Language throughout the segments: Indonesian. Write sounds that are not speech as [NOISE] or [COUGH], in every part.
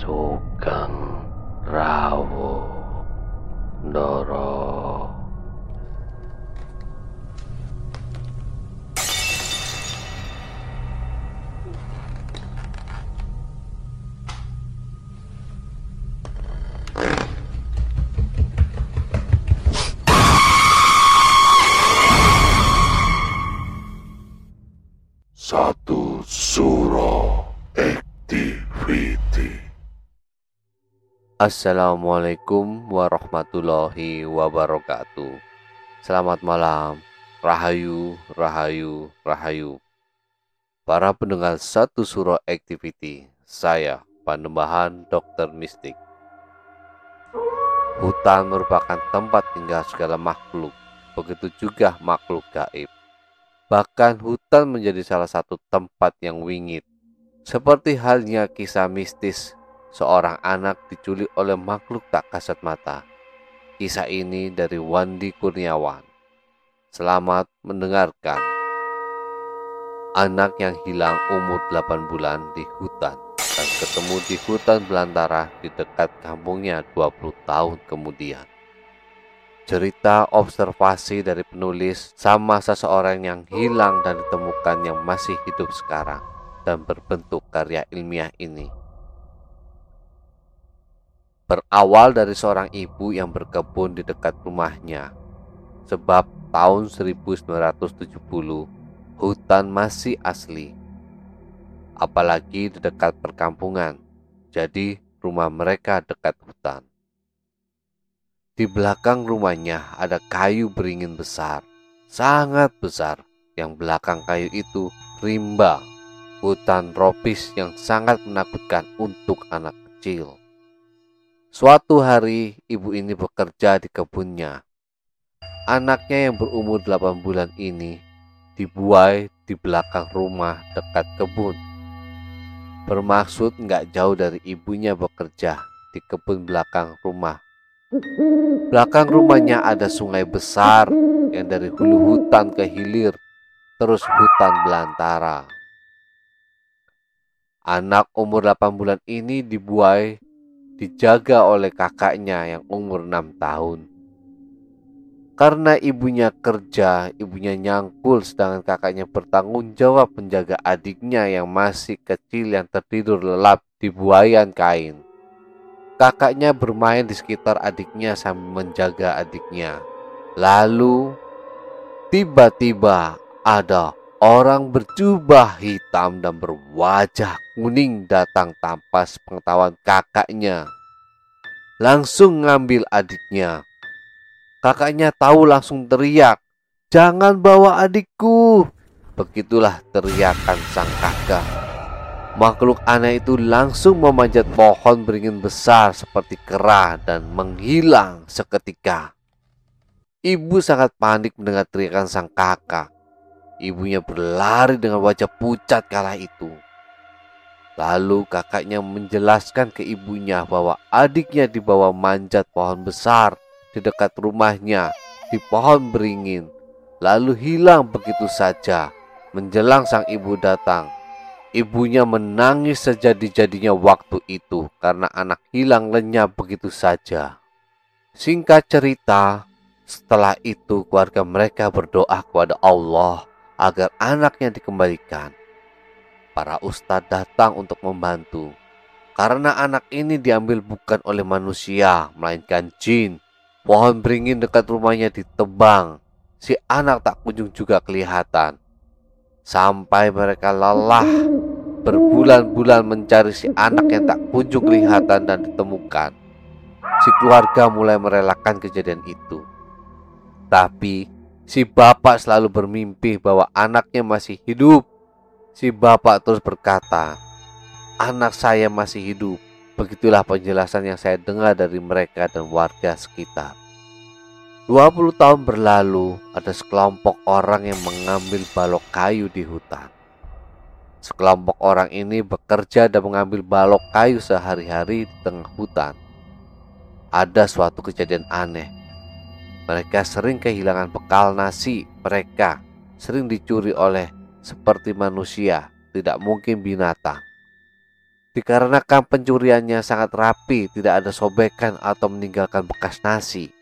Sugeng Rawo Ndoro Satu Suro Activity. Assalamualaikum warahmatullahi wabarakatuh. Selamat malam. Rahayu, Rahayu, Rahayu. Para pendengar satu Suro Activity Saya, Panembahan Dokter Mistik. Hutan merupakan tempat tinggal segala makhluk. Begitu juga makhluk gaib Bahkan hutan menjadi salah satu tempat yang wingit. Seperti halnya kisah mistis seorang anak diculik oleh makhluk tak kasat mata. Kisah ini dari Wandi Kurniawan. Selamat mendengarkan. Anak yang hilang umur 8 bulan di hutan dan ketemu di hutan belantara di dekat kampungnya 20 tahun kemudian cerita observasi dari penulis sama seseorang yang hilang dan ditemukan yang masih hidup sekarang dan berbentuk karya ilmiah ini. Berawal dari seorang ibu yang berkebun di dekat rumahnya. Sebab tahun 1970 hutan masih asli. Apalagi di dekat perkampungan. Jadi rumah mereka dekat hutan. Di belakang rumahnya ada kayu beringin besar, sangat besar. Yang belakang kayu itu rimba, hutan tropis yang sangat menakutkan untuk anak kecil. Suatu hari ibu ini bekerja di kebunnya. Anaknya yang berumur 8 bulan ini dibuai di belakang rumah dekat kebun. Bermaksud nggak jauh dari ibunya bekerja di kebun belakang rumah Belakang rumahnya ada sungai besar yang dari hulu hutan ke hilir, terus hutan belantara. Anak umur 8 bulan ini dibuai dijaga oleh kakaknya yang umur 6 tahun. Karena ibunya kerja, ibunya nyangkul sedangkan kakaknya bertanggung jawab menjaga adiknya yang masih kecil yang tertidur lelap di buayan kain. Kakaknya bermain di sekitar adiknya sambil menjaga adiknya. Lalu, tiba-tiba ada orang berjubah hitam dan berwajah kuning datang tanpa sepengetahuan kakaknya. Langsung ngambil adiknya. Kakaknya tahu langsung teriak, "Jangan bawa adikku!" Begitulah teriakan sang kakak. Makhluk aneh itu langsung memanjat pohon beringin besar seperti kera dan menghilang seketika. Ibu sangat panik mendengar teriakan sang kakak. Ibunya berlari dengan wajah pucat kala itu. Lalu kakaknya menjelaskan ke ibunya bahwa adiknya dibawa manjat pohon besar di dekat rumahnya di pohon beringin. Lalu hilang begitu saja. Menjelang sang ibu datang, Ibunya menangis sejadi-jadinya waktu itu karena anak hilang lenyap begitu saja. Singkat cerita, setelah itu keluarga mereka berdoa kepada Allah agar anaknya dikembalikan. Para ustadz datang untuk membantu karena anak ini diambil bukan oleh manusia melainkan jin. Pohon beringin dekat rumahnya ditebang. Si anak tak kunjung juga kelihatan. Sampai mereka lelah berbulan-bulan mencari si anak yang tak kunjung kelihatan dan ditemukan. Si keluarga mulai merelakan kejadian itu. Tapi si bapak selalu bermimpi bahwa anaknya masih hidup. Si bapak terus berkata, "Anak saya masih hidup." Begitulah penjelasan yang saya dengar dari mereka dan warga sekitar. 20 tahun berlalu, ada sekelompok orang yang mengambil balok kayu di hutan. Sekelompok orang ini bekerja dan mengambil balok kayu sehari-hari di tengah hutan. Ada suatu kejadian aneh. Mereka sering kehilangan bekal nasi mereka, sering dicuri oleh seperti manusia, tidak mungkin binatang. Dikarenakan pencuriannya sangat rapi, tidak ada sobekan atau meninggalkan bekas nasi.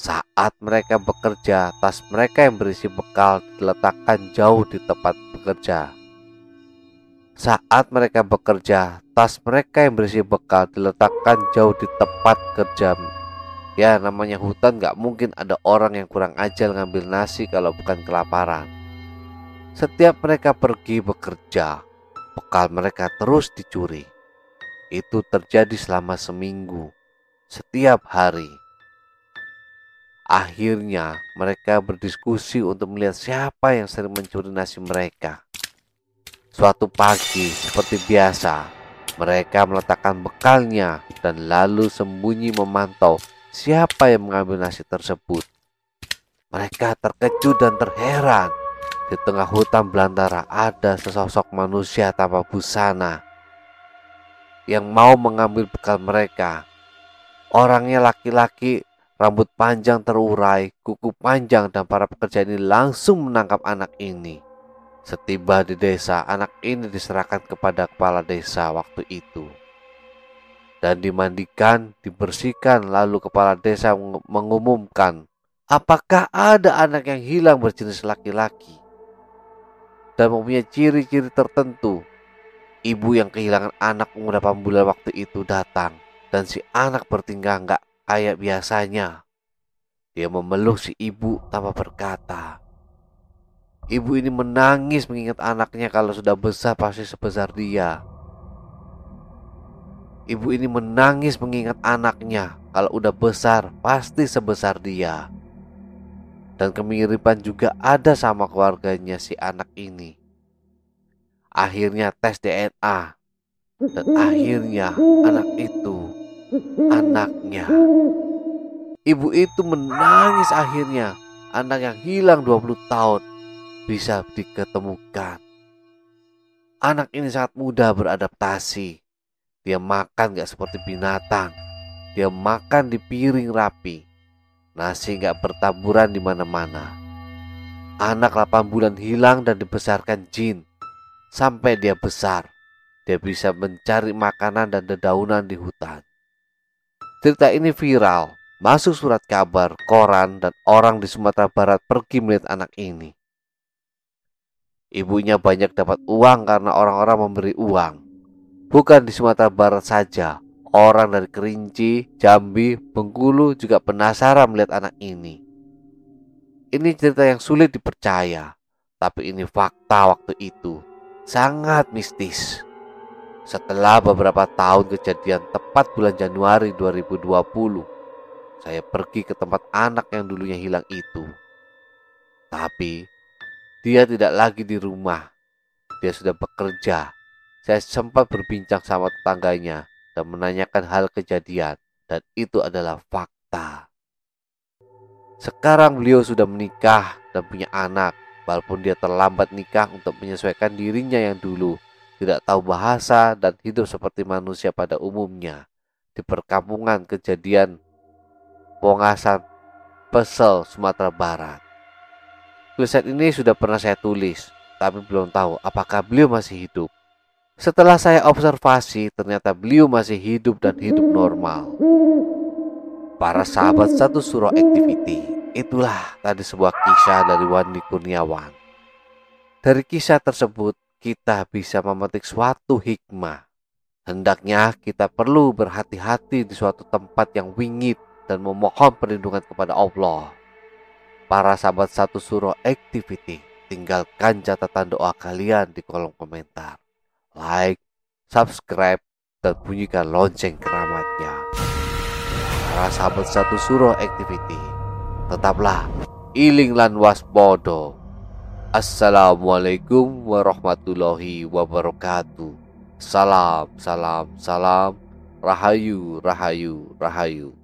Saat mereka bekerja, tas mereka yang berisi bekal diletakkan jauh di tempat bekerja. Saat mereka bekerja, tas mereka yang berisi bekal diletakkan jauh di tempat kerja. Ya, namanya hutan gak mungkin ada orang yang kurang ajar ngambil nasi kalau bukan kelaparan. Setiap mereka pergi bekerja, bekal mereka terus dicuri. Itu terjadi selama seminggu, setiap hari. Akhirnya mereka berdiskusi untuk melihat siapa yang sering mencuri nasi mereka. Suatu pagi seperti biasa, mereka meletakkan bekalnya dan lalu sembunyi memantau siapa yang mengambil nasi tersebut. Mereka terkejut dan terheran. Di tengah hutan belantara ada sesosok manusia tanpa busana yang mau mengambil bekal mereka. Orangnya laki-laki Rambut panjang terurai, kuku panjang dan para pekerja ini langsung menangkap anak ini. Setiba di desa, anak ini diserahkan kepada kepala desa waktu itu. Dan dimandikan, dibersihkan, lalu kepala desa mengumumkan apakah ada anak yang hilang berjenis laki-laki dan mempunyai ciri-ciri tertentu. Ibu yang kehilangan anak umur 8 bulan waktu itu datang dan si anak bertingkah nggak kayak biasanya. Dia memeluk si ibu tanpa berkata. Ibu ini menangis mengingat anaknya kalau sudah besar pasti sebesar dia. Ibu ini menangis mengingat anaknya kalau udah besar pasti sebesar dia. Dan kemiripan juga ada sama keluarganya si anak ini. Akhirnya tes DNA dan [LAUGHS] akhirnya anak itu anaknya. Ibu itu menangis akhirnya anak yang hilang 20 tahun bisa diketemukan. Anak ini sangat mudah beradaptasi. Dia makan gak seperti binatang. Dia makan di piring rapi. Nasi gak bertaburan di mana-mana. Anak 8 bulan hilang dan dibesarkan jin. Sampai dia besar, dia bisa mencari makanan dan dedaunan di hutan. Cerita ini viral, masuk surat kabar, koran, dan orang di Sumatera Barat pergi melihat anak ini. Ibunya banyak dapat uang karena orang-orang memberi uang. Bukan di Sumatera Barat saja, orang dari Kerinci, Jambi, Bengkulu juga penasaran melihat anak ini. Ini cerita yang sulit dipercaya, tapi ini fakta waktu itu. Sangat mistis. Setelah beberapa tahun kejadian tepat bulan Januari 2020, saya pergi ke tempat anak yang dulunya hilang itu. Tapi dia tidak lagi di rumah. Dia sudah bekerja. Saya sempat berbincang sama tetangganya dan menanyakan hal kejadian dan itu adalah fakta. Sekarang beliau sudah menikah dan punya anak, walaupun dia terlambat nikah untuk menyesuaikan dirinya yang dulu tidak tahu bahasa dan hidup seperti manusia pada umumnya di perkampungan kejadian Pongasan Pesel, Sumatera Barat. Tulisan ini sudah pernah saya tulis, tapi belum tahu apakah beliau masih hidup. Setelah saya observasi, ternyata beliau masih hidup dan hidup normal. Para sahabat satu surah activity, itulah tadi sebuah kisah dari Wandi Kurniawan. Dari kisah tersebut, kita bisa memetik suatu hikmah. Hendaknya kita perlu berhati-hati di suatu tempat yang wingit dan memohon perlindungan kepada Allah. Para sahabat satu surah activity, tinggalkan catatan doa kalian di kolom komentar. Like, subscribe, dan bunyikan lonceng keramatnya. Para sahabat satu surah activity, tetaplah iling lan wasbodo Assalamualaikum warahmatullahi wabarakatuh. Salam, salam, salam. Rahayu, rahayu, rahayu.